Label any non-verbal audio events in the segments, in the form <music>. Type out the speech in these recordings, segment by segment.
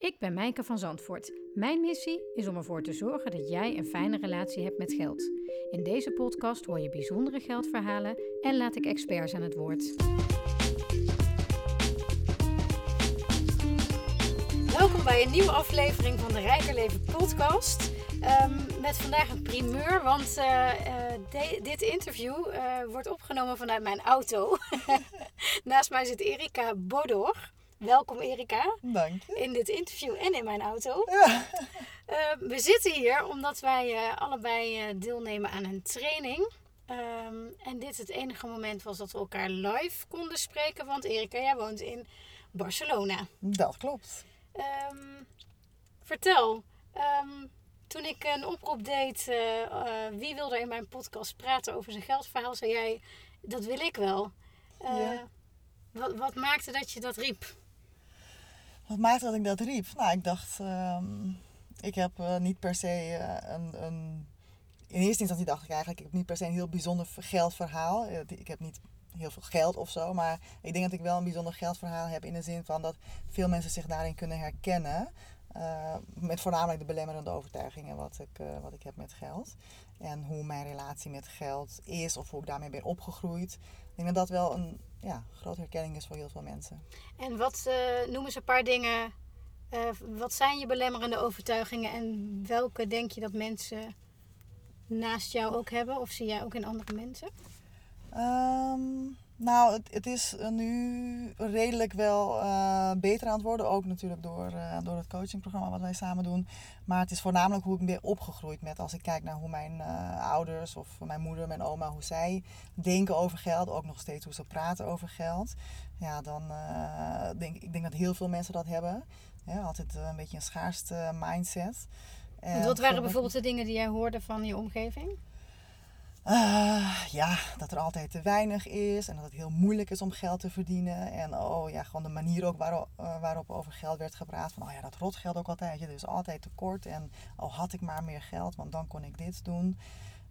Ik ben Mijke van Zandvoort. Mijn missie is om ervoor te zorgen dat jij een fijne relatie hebt met geld. In deze podcast hoor je bijzondere geldverhalen en laat ik experts aan het woord. Welkom bij een nieuwe aflevering van de Rijker Leven podcast. Ehm, met vandaag een primeur, want eh, eh, dit interview eh, wordt opgenomen vanuit mijn auto. <laughs> Naast mij zit Erika Bodor. Welkom Erika Dank je. in dit interview en in mijn auto. Ja. <laughs> Eh, we zitten hier omdat wij eh, allebei eh, deelnemen aan een training. Ehm, en dit het enige moment was dat we elkaar live konden spreken. Want Erika, jij woont in Barcelona. Dat klopt. Ehm, vertel, ehm, toen ik een oproep deed, wie wil er in mijn podcast praten over zijn geldverhaal, zei jij, dat wil ik wel. Ja. wat, wat maakte dat je dat riep? Wat maakte dat ik dat riep? Nou, ik dacht, ehm, ik heb eh, niet per se eh, een, een... In eerste instantie dacht ik eigenlijk, ik heb niet per se een heel bijzonder geldverhaal. Eh, Ik heb niet heel veel geld of zo, maar ik denk dat ik wel een bijzonder geldverhaal heb in de zin van dat veel mensen zich daarin kunnen herkennen. Met voornamelijk de belemmerende overtuigingen wat ik, wat ik heb met geld. En hoe mijn relatie met geld is of hoe ik daarmee ben opgegroeid. Ik denk dat dat wel een ja, grote herkenning is voor heel veel mensen. En wat eh, noemen ze een paar dingen? eh, wat zijn je belemmerende overtuigingen en welke denk je dat mensen naast jou ook hebben? Of zie jij ook in andere mensen? Ehm, nou, het, het is nu redelijk wel eh, beter aan het worden. Ook natuurlijk door, eh, door het coachingprogramma wat wij samen doen. Maar het is voornamelijk hoe ik ben opgegroeid met. Als ik kijk naar hoe mijn eh, ouders of mijn moeder, mijn oma, hoe zij denken over geld. Ook nog steeds hoe ze praten over geld. Ja, dan denk ik denk dat heel veel mensen dat hebben. Ja, altijd een beetje een schaarste mindset. Want wat waren voor- bijvoorbeeld de dingen die jij hoorde van je omgeving? Ah, ja, dat er altijd te weinig is en dat het heel moeilijk is om geld te verdienen. En oh ja, gewoon de manier ook waarop, eh, waarop over geld werd gepraat. Van oh ja, dat rotgeld ook altijd. Ja, er is altijd tekort. En oh, had ik maar meer geld, want dan kon ik dit doen.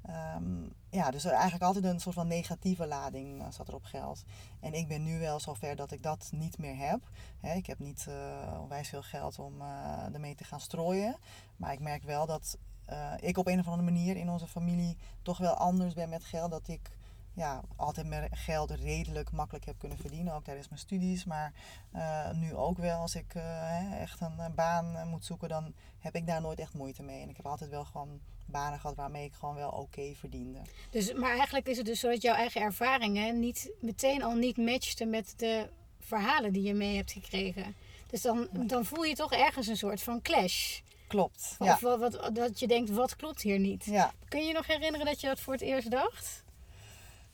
Ehm, ja, dus eigenlijk altijd een soort van negatieve lading eh, zat er op geld. En ik ben nu wel zover dat ik dat niet meer heb. Hè, ik heb niet eh, onwijs veel geld om eh, ermee te gaan strooien. Maar ik merk wel dat eh, ik op een of andere manier in onze familie toch wel anders ben met geld. Dat ik ja, altijd mijn geld redelijk makkelijk heb kunnen verdienen. Ook tijdens mijn studies. Maar eh, nu ook wel. Als ik eh, echt een, baan moet zoeken, dan heb ik daar nooit echt moeite mee. En ik heb altijd wel gewoon banen gehad waarmee ik gewoon wel oké verdiende. Dus, maar eigenlijk is het dus zo dat jouw eigen ervaringen niet meteen al niet matchten met de verhalen die je mee hebt gekregen. Dus dan, dan voel je toch ergens een soort van clash. Klopt. Of Ja. wat, wat- dat je denkt, wat klopt hier niet? ja. Kun je je nog herinneren dat je dat voor het eerst dacht?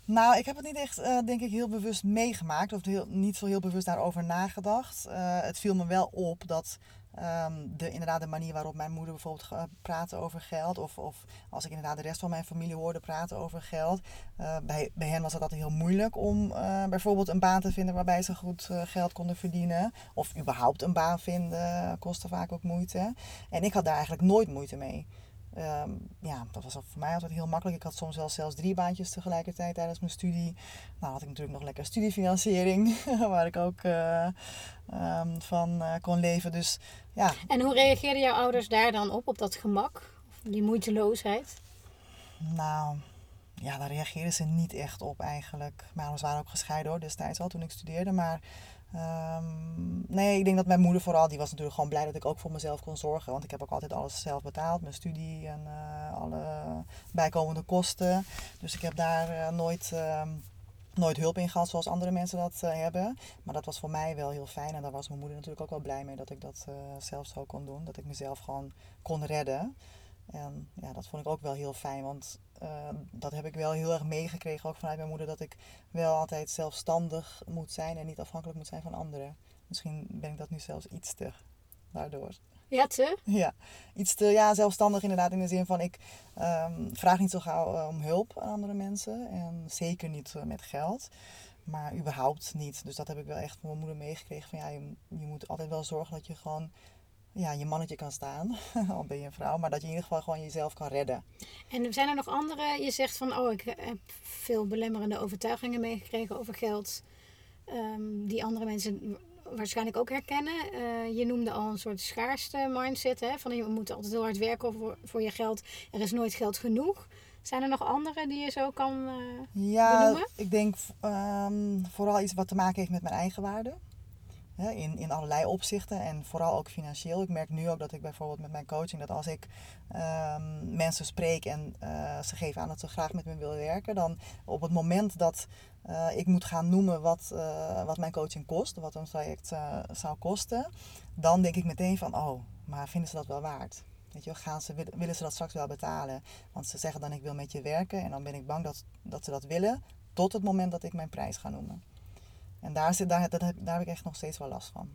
Nou, ik heb het niet echt, eh, denk ik, heel bewust meegemaakt. Of heel, niet zo heel bewust daarover nagedacht. Eh, het viel me wel op dat ehm, de, inderdaad de manier waarop mijn moeder bijvoorbeeld ge- praatte over geld. Of, of als ik inderdaad de rest van mijn familie hoorde praten over geld. eh, bij, bij hen was het altijd heel moeilijk om eh, bijvoorbeeld een baan te vinden waarbij ze goed eh, geld konden verdienen. Of überhaupt een baan vinden kostte vaak ook moeite. En ik had daar eigenlijk nooit moeite mee. Ehm, ja, dat was voor mij altijd heel makkelijk. Ik had soms wel zelfs drie baantjes tegelijkertijd tijdens mijn studie. Nou had ik natuurlijk nog lekker studiefinanciering, <laughs> waar ik ook eh, ehm, van eh, kon leven. Dus ja, En hoe reageerden jouw ouders daar dan op, op dat gemak? Of die moeiteloosheid? nou, ja, daar reageerden ze niet echt op eigenlijk. Mijn ouders waren ook gescheiden hoor, destijds al toen ik studeerde. Maar ehm, nee, ik denk dat mijn moeder vooral, die was natuurlijk gewoon blij dat ik ook voor mezelf kon zorgen. Want ik heb ook altijd alles zelf betaald, mijn studie en eh, alle bijkomende kosten. Dus ik heb daar eh, nooit... ehm, nooit hulp in gehad zoals andere mensen dat eh, hebben. Maar dat was voor mij wel heel fijn. En daar was mijn moeder natuurlijk ook wel blij mee dat ik dat eh, zelf zo kon doen. Dat ik mezelf gewoon kon redden. En ja, dat vond ik ook wel heel fijn. Want eh, dat heb ik wel heel erg meegekregen ook vanuit mijn moeder. Dat ik wel altijd zelfstandig moet zijn en niet afhankelijk moet zijn van anderen. Misschien ben ik dat nu zelfs iets te daardoor. Ja, te? Ja, iets te ja, zelfstandig inderdaad in de zin van ik ehm, vraag niet zo gauw eh, om hulp aan andere mensen. En zeker niet eh, met geld. Maar überhaupt niet. Dus dat heb ik wel echt van mijn moeder meegekregen. Van ja, je, je moet altijd wel zorgen dat je gewoon ja, je mannetje kan staan. <laughs> Al ben je een vrouw. Maar dat je in ieder geval gewoon jezelf kan redden. En zijn er nog andere? Je zegt van, oh, ik heb veel belemmerende overtuigingen meegekregen over geld. ehm, die andere mensen waarschijnlijk ook herkennen. Eh, je noemde al een soort schaarste mindset. Hè? Van je moet altijd heel hard werken voor, voor je geld. Er is nooit geld genoeg. Zijn er nog andere die je zo kan uh, ja, benoemen? ik denk ehm, vooral iets wat te maken heeft met mijn eigen waarde. In, in allerlei opzichten en vooral ook financieel. Ik merk nu ook dat ik bijvoorbeeld met mijn coaching, dat als ik ehm, mensen spreek en uh, ze geven aan dat ze graag met me willen werken, dan op het moment dat uh, ik moet gaan noemen wat, wat mijn coaching kost, wat een traject zou kosten, dan denk ik meteen van, oh, maar vinden ze dat wel waard? Weet je, gaan ze, willen ze dat straks wel betalen? Want ze zeggen dan ik wil met je werken en dan ben ik bang dat, dat ze dat willen tot het moment dat ik mijn prijs ga noemen. En daar, zit, daar, dat heb, daar heb ik echt nog steeds wel last van.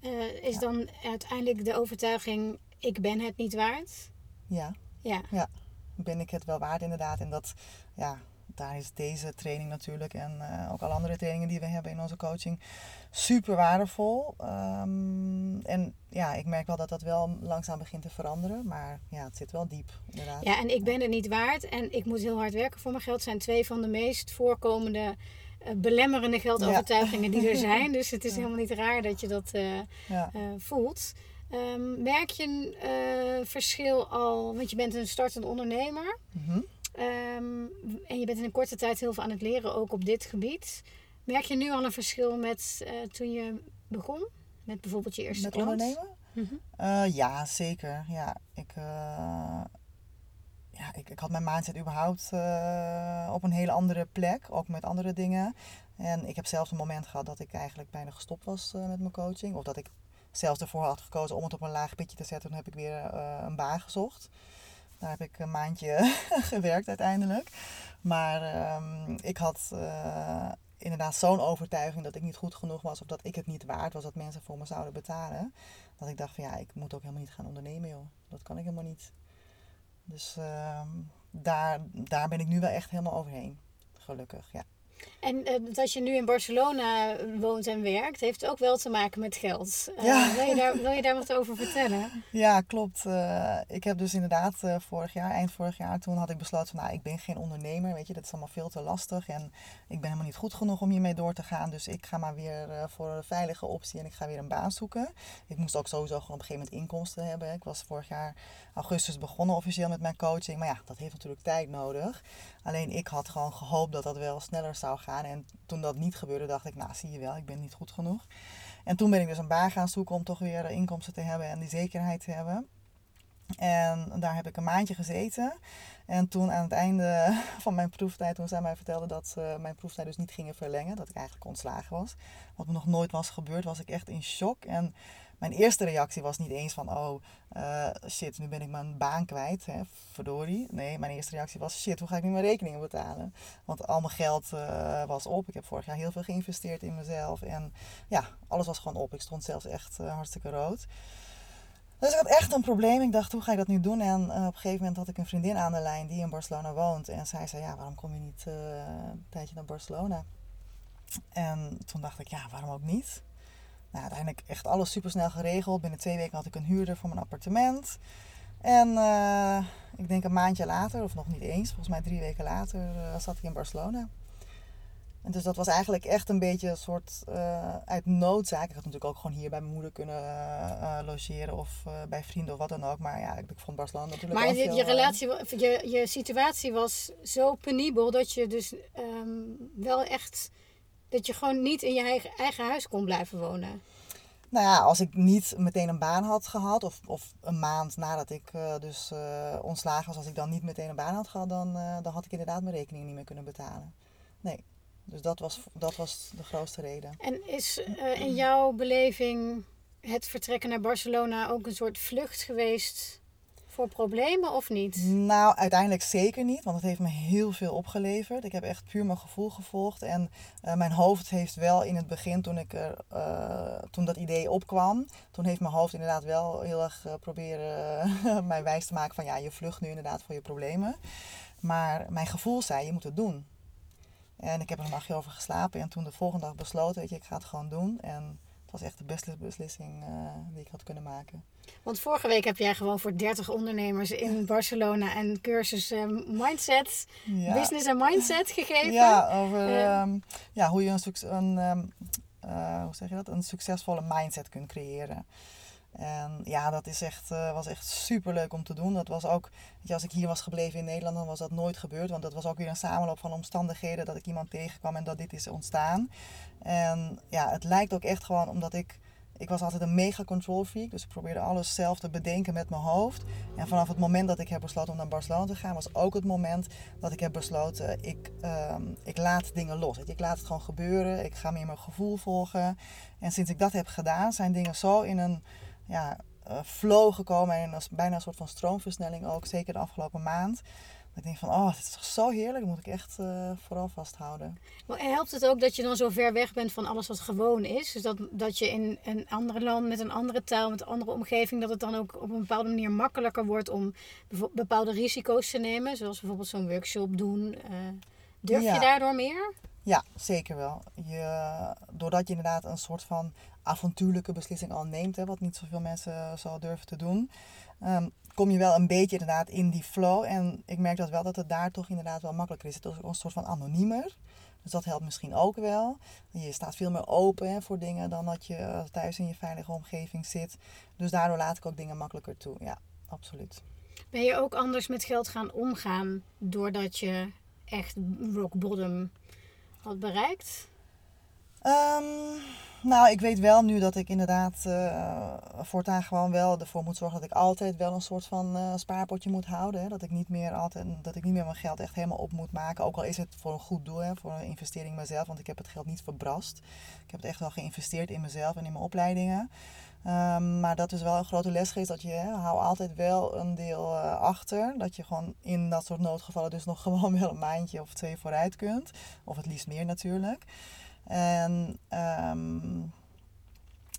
Uh, is dan uiteindelijk de overtuiging ik ben het niet waard? Ja. Ja. ja. Ben ik het wel waard inderdaad? En dat, ja, daar is deze training natuurlijk en uh, ook alle andere trainingen die we hebben in onze coaching super waardevol. Um, en ja, ik merk wel dat dat wel langzaam begint te veranderen, maar ja, het zit wel diep inderdaad. Ja, en ik ben het niet waard en ik moet heel hard werken voor mijn geld zijn twee van de meest voorkomende belemmerende geldovertuigingen ja. die er zijn. <laughs> Dus het is ja. helemaal niet raar dat je dat uh, ja. voelt. Um, merk je een verschil al, want je bent een startende ondernemer. Mm -hmm. Um, en je bent in een korte tijd heel veel aan het leren, ook op dit gebied. Merk je nu al een verschil met toen je begon? Met bijvoorbeeld je eerste met klant? ondernemen? Mm -hmm. uh, ja, zeker. Ja, ik, ik, ik had mijn mindset überhaupt op een hele andere plek. Ook met andere dingen. En ik heb zelfs een moment gehad dat ik eigenlijk bijna gestopt was met mijn coaching. Of dat ik zelfs ervoor had gekozen om het op een laag pitje te zetten. Toen heb ik weer een baan gezocht. Daar heb ik een maandje <laughs> gewerkt uiteindelijk. Maar um, ik had inderdaad zo'n overtuiging dat ik niet goed genoeg was. Of dat ik het niet waard was dat mensen voor me zouden betalen. Dat ik dacht van ja, ik moet ook helemaal niet gaan ondernemen joh. Dat kan ik helemaal niet. Dus um, daar, daar ben ik nu wel echt helemaal overheen. Gelukkig, ja. En uh, dat je nu in Barcelona woont en werkt, heeft ook wel te maken met geld. Uh, Ja. wil, je daar, wil je daar wat over vertellen? <laughs> Ja, klopt. Uh, ik heb dus inderdaad vorig jaar, eind vorig jaar, toen had ik besloten van, nou, ik ben geen ondernemer, weet je, dat is allemaal veel te lastig en ik ben helemaal niet goed genoeg om hiermee door te gaan, dus ik ga maar weer voor een veilige optie en ik ga weer een baan zoeken. Ik moest ook sowieso gewoon op een gegeven moment inkomsten hebben. Ik was vorig jaar augustus begonnen officieel met mijn coaching, maar ja, dat heeft natuurlijk tijd nodig. Alleen ik had gewoon gehoopt dat dat wel sneller zou gaan. En toen dat niet gebeurde, dacht ik, nou zie je wel, ik ben niet goed genoeg. En toen ben ik dus een baan gaan zoeken om toch weer inkomsten te hebben en die zekerheid te hebben. En daar heb ik een maandje gezeten. En toen aan het einde <laughs> van mijn proeftijd, toen zij mij vertelde dat ze mijn proeftijd dus niet gingen verlengen, dat ik eigenlijk ontslagen was, wat me nog nooit was gebeurd, was ik echt in shock. En mijn eerste reactie was niet eens van, oh uh, shit, nu ben ik mijn baan kwijt, hè, verdorie. Nee, mijn eerste reactie was, shit, hoe ga ik nu mijn rekeningen betalen? Want al mijn geld uh, was op. Ik heb vorig jaar heel veel geïnvesteerd in mezelf. En ja, alles was gewoon op. Ik stond zelfs echt uh, hartstikke rood. Dus ik had echt een probleem. Ik dacht, hoe ga ik dat nu doen? En op een gegeven moment had ik een vriendin aan de lijn die in Barcelona woont. En zij zei, ja, waarom kom je niet een tijdje naar Barcelona? En toen dacht ik, ja, waarom ook niet? Nou, uiteindelijk echt alles super snel geregeld. Binnen twee weken had ik een huurder voor mijn appartement. En uh, ik denk een maandje later, of nog niet eens, volgens mij drie weken later, zat ik in Barcelona. En dus dat was eigenlijk echt een beetje een soort uh, uit noodzaak. Ik had natuurlijk ook gewoon hier bij mijn moeder kunnen logeren of bij vrienden of wat dan ook. Maar ja, ik vond Barcelona natuurlijk Maar je, je relatie, je, je situatie was zo penibel dat je dus um, wel echt dat je gewoon niet in je eigen, eigen huis kon blijven wonen? Nou ja, als ik niet meteen een baan had gehad, of, of een maand nadat ik uh, dus uh, ontslagen was, als ik dan niet meteen een baan had gehad, dan, uh, dan had ik inderdaad mijn rekening niet meer kunnen betalen. Nee, dus dat was, dat was de grootste reden. En is in jouw beleving het vertrekken naar Barcelona ook een soort vlucht geweest voor problemen of niet? Nou, uiteindelijk zeker niet, want het heeft me heel veel opgeleverd. Ik heb echt puur mijn gevoel gevolgd. En uh, mijn hoofd heeft wel in het begin, toen, ik er, uh, toen dat idee opkwam, toen heeft mijn hoofd inderdaad wel heel erg uh, proberen <laughs> mij wijs te maken van ja, je vlucht nu inderdaad voor je problemen. Maar mijn gevoel zei, je moet het doen. En ik heb er een nachtje over geslapen en toen de volgende dag besloten, weet je, ik ga het gewoon doen. En het was echt de beste beslissing die ik had kunnen maken. Want vorige week heb jij gewoon voor 30 ondernemers in Barcelona een cursus um, mindset, ja. business en mindset <laughs> gegeven. Ja, over uh, um, ja, hoe je een, een, um, hoe zeg je dat, een succesvolle mindset kunt creëren. En ja, dat is echt, was echt super leuk om te doen. Dat was ook, weet je, als ik hier was gebleven in Nederland, dan was dat nooit gebeurd. Want dat was ook weer een samenloop van omstandigheden dat ik iemand tegenkwam en dat dit is ontstaan. En ja, het lijkt ook echt gewoon omdat ik ik was altijd een mega control freak, dus ik probeerde alles zelf te bedenken met mijn hoofd. En vanaf het moment dat ik heb besloten om naar Barcelona te gaan, was ook het moment dat ik heb besloten, ik, uh, ik laat dingen los. Ik laat het gewoon gebeuren, ik ga meer mijn gevoel volgen. En sinds ik dat heb gedaan, zijn dingen zo in een ja, uh, flow gekomen en bijna een soort van stroomversnelling ook, zeker de afgelopen maand. Ik denk van, oh, het is toch zo heerlijk. Dat moet ik echt uh, vooral vasthouden. Maar helpt het ook dat je dan zo ver weg bent van alles wat gewoon is? Dus dat, dat je in een ander land met een andere taal, met een andere omgeving, dat het dan ook op een bepaalde manier makkelijker wordt om bepaalde risico's te nemen. Zoals bijvoorbeeld zo'n workshop doen. Uh, durf je daardoor meer? Ja, zeker wel. Je, doordat je inderdaad een soort van avontuurlijke beslissing al neemt, hè, wat niet zoveel mensen zo durven te doen. Um, kom je wel een beetje inderdaad in die flow. En ik merk dat wel dat het daar toch inderdaad wel makkelijker is. Het is een soort van anoniemer. Dus dat helpt misschien ook wel. Je staat veel meer open hè, voor dingen dan dat je eh, thuis in je veilige omgeving zit. Dus daardoor laat ik ook dingen makkelijker toe. Ja, absoluut. Ben je ook anders met geld gaan omgaan doordat je echt rock bottom had bereikt? Um, nou, ik weet wel nu dat ik inderdaad uh, voortaan gewoon wel ervoor moet zorgen dat ik altijd wel een soort van uh, spaarpotje moet houden. Hè. Dat ik niet meer altijd, dat ik niet meer mijn geld echt helemaal op moet maken. Ook al is het voor een goed doel, hè, voor een investering in mezelf. Want ik heb het geld niet verbrast. Ik heb het echt wel geïnvesteerd in mezelf en in mijn opleidingen. Um, maar dat is wel een grote les geweest dat je hè, hou altijd wel een deel uh, achter. Dat je gewoon in dat soort noodgevallen dus nog <laughs> gewoon wel een maandje of twee vooruit kunt. Of het liefst meer natuurlijk. En um,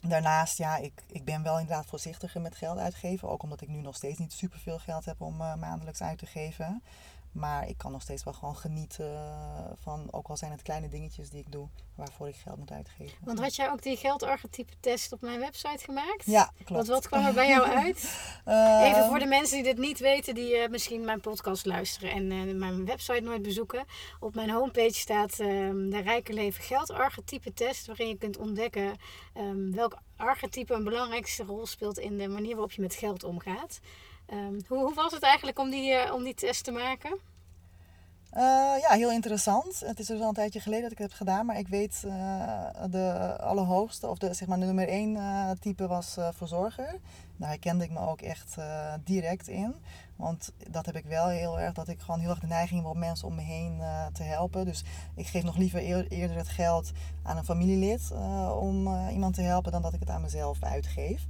daarnaast, ja, ik, ik ben wel inderdaad voorzichtiger met geld uitgeven. Ook omdat ik nu nog steeds niet superveel geld heb om uh, maandelijks uit te geven. Maar ik kan nog steeds wel gewoon genieten van, ook al zijn het kleine dingetjes die ik doe, waarvoor ik geld moet uitgeven. Want had jij ook die geldarchetype test op mijn website gemaakt? Ja, klopt. Wat, wat kwam er bij jou uit? uh, <laughs> Even voor de mensen die dit niet weten, die uh, misschien mijn podcast luisteren en uh, mijn website nooit bezoeken. Op mijn homepage staat ehm, de Rijke Leven geldarchetype test, waarin je kunt ontdekken um, welk archetype een belangrijkste rol speelt in de manier waarop je met geld omgaat. Um, hoe, hoe, was het eigenlijk om die, uh, om die test te maken? Uh, ja, heel interessant. Het is dus al een tijdje geleden dat ik het heb gedaan, maar ik weet uh, de allerhoogste, of de, zeg maar nummer één type was verzorger. Daar herkende ik me ook echt direct in. Want dat heb ik wel heel erg, dat ik gewoon heel erg de neiging heb om mensen om me heen te helpen. Dus ik geef nog liever eerder het geld aan een familielid om iemand te helpen dan dat ik het aan mezelf uitgeef.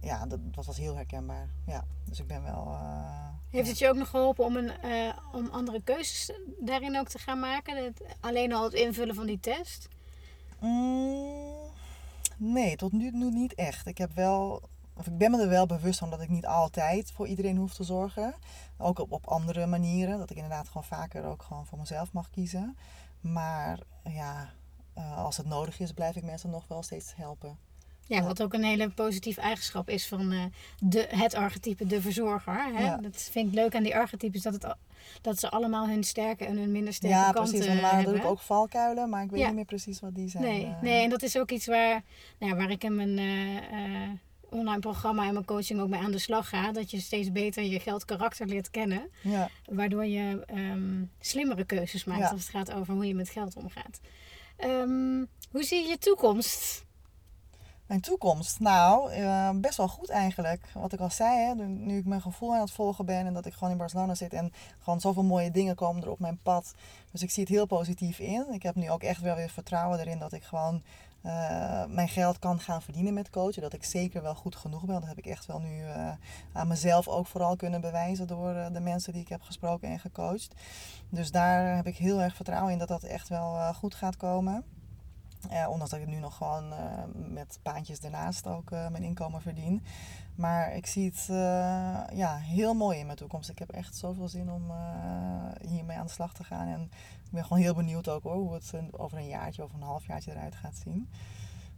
Ja, dat, dat, was heel herkenbaar. Ja, dus ik ben wel. Uh, Heeft het je ook nog geholpen om, een, uh, om andere keuzes daarin ook te gaan maken? Alleen al het invullen van die test? Mm, nee, tot nu toe niet echt. Ik heb wel. Of ik ben me er wel bewust van dat ik niet altijd voor iedereen hoef te zorgen. Ook op, op andere manieren. Dat ik inderdaad gewoon vaker ook gewoon voor mezelf mag kiezen. Maar ja, uh, als het nodig is, blijf ik mensen nog wel steeds helpen. Ja, wat ook een hele positieve eigenschap is van uh, de, het archetype, de verzorger. Hè? Dat vind ik leuk aan die archetypes, dat, het, dat ze allemaal hun sterke en hun minder sterke ja, kanten precies. Ja, precies. ook valkuilen, maar ik weet niet meer precies wat die zijn. Nee, uh... nee en dat is ook iets waar, nou, waar ik in mijn uh, online programma en mijn coaching ook mee aan de slag ga. Dat je steeds beter je geldkarakter leert kennen. Ja. Waardoor je um, slimmere keuzes maakt als het gaat over hoe je met geld omgaat. Um, hoe zie je je toekomst? Mijn toekomst? Nou, uh, best wel goed eigenlijk. Wat ik al zei, hè, nu, ik mijn gevoel aan het volgen ben en dat ik gewoon in Barcelona zit en gewoon zoveel mooie dingen komen er op mijn pad. Dus ik zie het heel positief in. Ik heb nu ook echt wel weer vertrouwen erin dat ik gewoon uh, mijn geld kan gaan verdienen met coachen. Dat ik zeker wel goed genoeg ben. Dat heb ik echt wel nu uh, aan mezelf ook vooral kunnen bewijzen door de mensen die ik heb gesproken en gecoacht. Dus daar heb ik heel erg vertrouwen in dat dat echt wel goed gaat komen. Uh, ondanks dat ik nu nog gewoon uh, met paantjes ernaast ook uh, mijn inkomen verdien. Maar ik zie het ja, heel mooi in mijn toekomst. Ik heb echt zoveel zin om hiermee aan de slag te gaan. En ik ben gewoon heel benieuwd ook hoe het over een jaartje of een halfjaartje eruit gaat zien.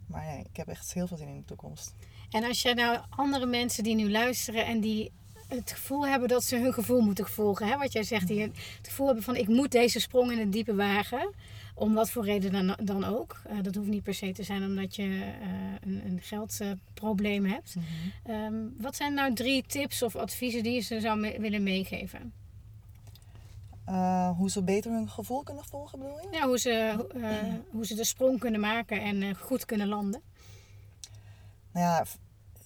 Maar nee, ik heb echt heel veel zin in de toekomst. En als je nou andere mensen die nu luisteren en die het gevoel hebben dat ze hun gevoel moeten volgen. Hè? Wat jij zegt, die het gevoel hebben van ik moet deze sprong in het diepe wagen. Om wat voor reden dan, dan ook. Eh, dat hoeft niet per se te zijn omdat je eh, een, een geldprobleem hebt. Ehm, wat zijn nou drie tips of adviezen die je ze zou me- willen meegeven? Eh, hoe ze beter hun gevoel kunnen volgen, bedoel je? Ja, hoe, ze, eh, hoe ze de sprong kunnen maken en eh, goed kunnen landen. Nou ja,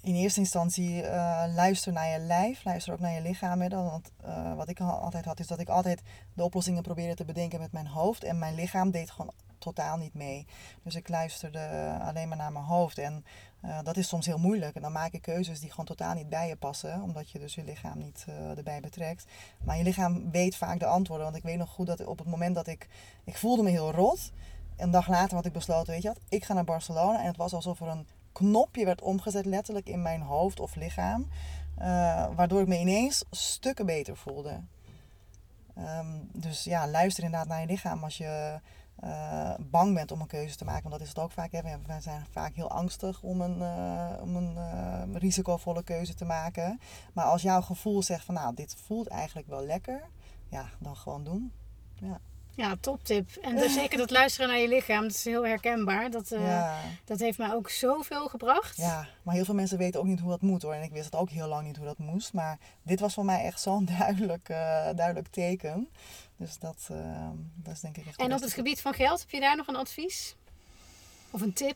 in eerste instantie eh, luister naar je lijf, luister ook naar je lichaam. Want eh, wat ik al- altijd had, is dat ik altijd de oplossingen probeerde te bedenken met mijn hoofd. En mijn lichaam deed gewoon totaal niet mee. Dus ik luisterde alleen maar naar mijn hoofd. En eh, dat is soms heel moeilijk. En dan maak je keuzes die gewoon totaal niet bij je passen. Omdat je dus je lichaam niet erbij betrekt. Maar je lichaam weet vaak de antwoorden. Want ik weet nog goed dat op het moment dat ik... Ik voelde me heel rot. Een dag later had ik besloten, weet je wat, ik ga naar Barcelona. En het was alsof er een knopje werd omgezet, letterlijk in mijn hoofd of lichaam. eh, waardoor ik me ineens stukken beter voelde. Ehm, dus ja, luister inderdaad naar je lichaam als je eh, bang bent om een keuze te maken. Want dat is het ook vaak. We zijn vaak heel angstig om een, eh, om een risicovolle keuze te maken. Maar als jouw gevoel zegt van nou, dit voelt eigenlijk wel lekker. Ja, dan gewoon doen. Ja, toptip. En dus zeker dat luisteren naar je lichaam, dat is heel herkenbaar. Dat, eh, ja. dat heeft mij ook zoveel gebracht. Ja, maar heel veel mensen weten ook niet hoe dat moet hoor. En ik wist het ook heel lang niet hoe dat moest. Maar dit was voor mij echt zo'n <laughs> duidelijk, eh, duidelijk teken. Dus dat, eh, dat is denk ik echt En op het gebied van geld, heb je daar nog een advies? Of een tip?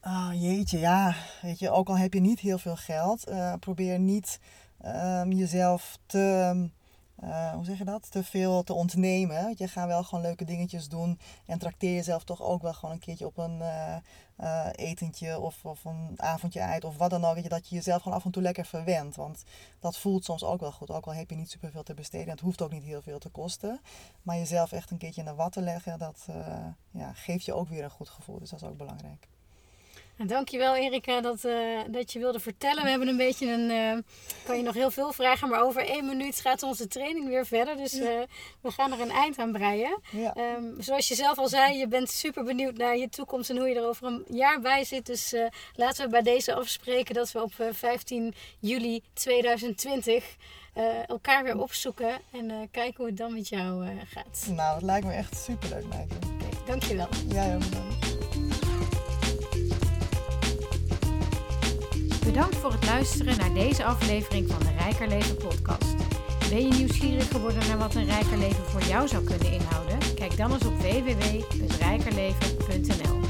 Ah, jeetje, ja. Weet je, ook al heb je niet heel veel geld, eh, probeer niet ehm, jezelf te, eh, hoe zeg je dat, te veel te ontnemen. Je gaat wel gewoon leuke dingetjes doen en trakteer jezelf toch ook wel gewoon een keertje op een eh, eh, etentje of, of een avondje uit of wat dan ook. Dat je jezelf gewoon af en toe lekker verwendt. Want dat voelt soms ook wel goed, ook al heb je niet superveel te besteden. En het hoeft ook niet heel veel te kosten. Maar jezelf echt een keertje in de watten leggen, dat ja, geeft je ook weer een goed gevoel. Dus dat is ook belangrijk. En dankjewel Erika dat, eh, dat je wilde vertellen. We hebben een beetje een, eh, kan je nog heel veel vragen, maar over één minuut gaat onze training weer verder. Dus eh, we gaan er een eind aan breien. Ja. Ehm, zoals je zelf al zei, je bent super benieuwd naar je toekomst en hoe je er over een jaar bij zit. Dus laten we bij deze afspreken dat we op eh, 15 juli 2020 eh, elkaar weer opzoeken en kijken hoe het dan met jou gaat. Nou, dat lijkt me echt superleuk, Maaike. Oké, dankjewel. Jij ook bedankt. Bedankt voor het luisteren naar deze aflevering van de Rijker Leven podcast. Ben je nieuwsgierig geworden naar wat een rijker leven voor jou zou kunnen inhouden? Kijk dan eens op www.rijkerleven.nl.